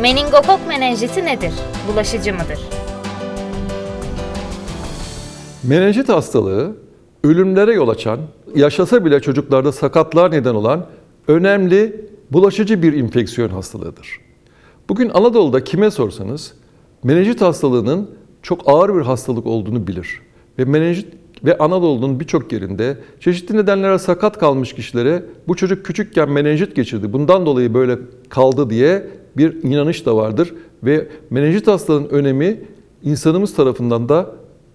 Meningokok menenjiti nedir? Bulaşıcı mıdır? Menenjit hastalığı ölümlere yol açan, yaşasa bile çocuklarda sakatlığa neden olan önemli bulaşıcı bir infeksiyon hastalığıdır. Bugün Anadolu'da kime sorsanız menenjit hastalığının çok ağır bir hastalık olduğunu bilir. Ve menenjit ve Anadolu'nun birçok yerinde çeşitli nedenlere sakat kalmış kişilere bu çocuk küçükken menenjit geçirdi. Bundan dolayı böyle kaldı diye bir inanış da vardır ve menenjit hastalığının önemi insanımız tarafından da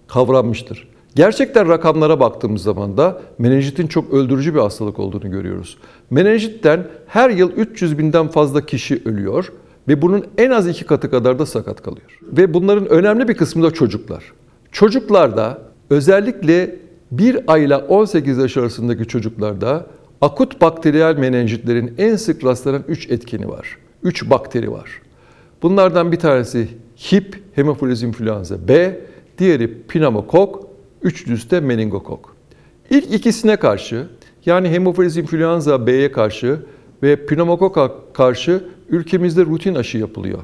kavranmıştır. Gerçekten rakamlara baktığımız zaman da menenjitin çok öldürücü bir hastalık olduğunu görüyoruz. Menenjitten her yıl 300 binden fazla kişi ölüyor ve bunun en az iki katı kadar da sakat kalıyor. Ve bunların önemli bir kısmı da çocuklar. Çocuklarda özellikle 1 ayla 18 yaş arasındaki çocuklarda akut bakteriyel menenjitlerin en sık rastlanan 3 etkeni var. 3 bakteri var. Bunlardan bir tanesi hip hemofiliz influenza B, diğeri pneumokok, üçüncüsü de meningokok. İlk ikisine karşı yani hemofiliz influenza B'ye karşı ve pneumokoka karşı ülkemizde rutin aşı yapılıyor.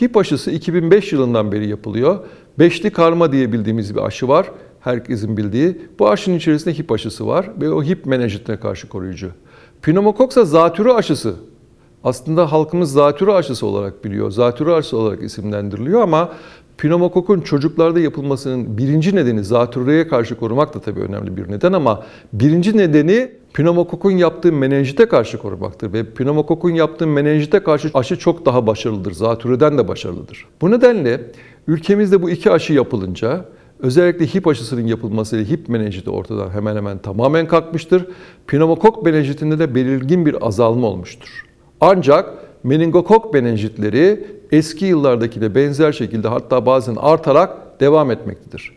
Hip aşısı 2005 yılından beri yapılıyor. Beşli karma diye bildiğimiz bir aşı var. Herkesin bildiği. Bu aşının içerisinde hip aşısı var ve o hip menenjitine karşı koruyucu. Pneumokok ise zatürre aşısı. Aslında halkımız zatürre aşısı olarak biliyor. Zatürre aşısı olarak isimlendiriliyor ama pneumokokun çocuklarda yapılmasının birinci nedeni zatürreye karşı korumak da tabii önemli bir neden ama birinci nedeni pneumokokun yaptığı menenjite karşı korumaktır ve pneumokokun yaptığı menenjite karşı aşı çok daha başarılıdır. Zatürreden de başarılıdır. Bu nedenle ülkemizde bu iki aşı yapılınca Özellikle hip aşısının yapılmasıyla hip menenjiti ortadan hemen hemen tamamen kalkmıştır. Pneumokok menenjitinde de belirgin bir azalma olmuştur. Ancak meningokok menenjitleri eski yıllardakine benzer şekilde hatta bazen artarak devam etmektedir.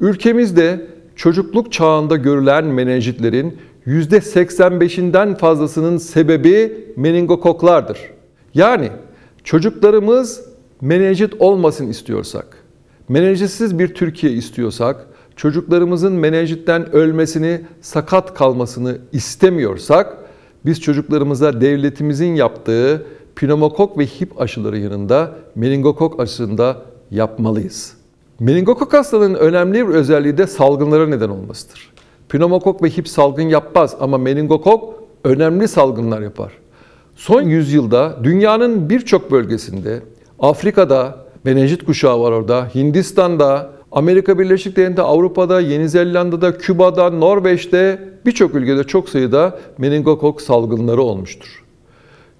Ülkemizde çocukluk çağında görülen menenjitlerin %85'inden fazlasının sebebi meningokoklardır. Yani çocuklarımız menenjit olmasın istiyorsak, menenjitsiz bir Türkiye istiyorsak, çocuklarımızın menenjitten ölmesini, sakat kalmasını istemiyorsak, biz çocuklarımıza devletimizin yaptığı pneumokok ve hip aşıları yanında meningokok aşısını yapmalıyız. Meningokok hastalığının önemli bir özelliği de salgınlara neden olmasıdır. Pneumokok ve hip salgın yapmaz ama meningokok önemli salgınlar yapar. Son yüzyılda dünyanın birçok bölgesinde, Afrika'da menenjit kuşağı var orada, Hindistan'da, Amerika Birleşik Devletleri, Avrupa'da, Yeni Zelanda'da, Küba'da, Norveç'te birçok ülkede çok sayıda meningokok salgınları olmuştur.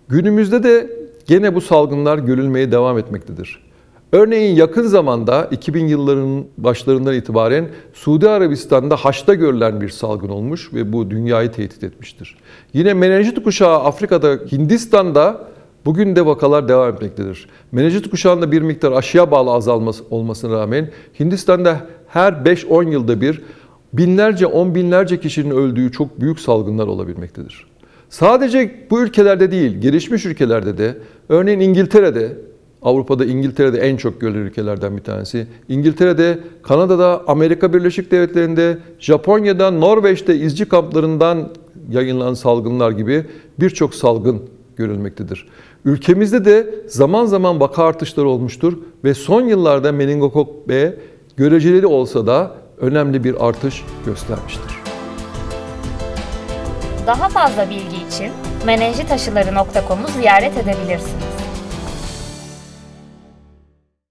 Günümüzde de gene bu salgınlar görülmeye devam etmektedir. Örneğin yakın zamanda 2000 yılların başlarından itibaren Suudi Arabistan'da Haç'ta görülen bir salgın olmuş ve bu dünyayı tehdit etmiştir. Yine menenjit kuşağı Afrika'da, Hindistan'da bugün de vakalar devam etmektedir. Menenjit kuşağında bir miktar aşıya bağlı azalması olmasına rağmen Hindistan'da her 5-10 yılda bir binlerce, on binlerce kişinin öldüğü çok büyük salgınlar olabilmektedir. Sadece bu ülkelerde değil, gelişmiş ülkelerde de, örneğin İngiltere'de, Avrupa'da İngiltere'de en çok görülen ülkelerden bir tanesi. İngiltere'de, Kanada'da, Amerika Birleşik Devletleri'nde, Japonya'da, Norveç'te izci kamplarından yayınlanan salgınlar gibi birçok salgın görülmektedir. Ülkemizde de zaman zaman vaka artışları olmuştur ve son yıllarda meningokok B göreceli olsa da önemli bir artış göstermiştir. Daha fazla bilgi için menenjitaşıları.com'u ziyaret edebilirsiniz.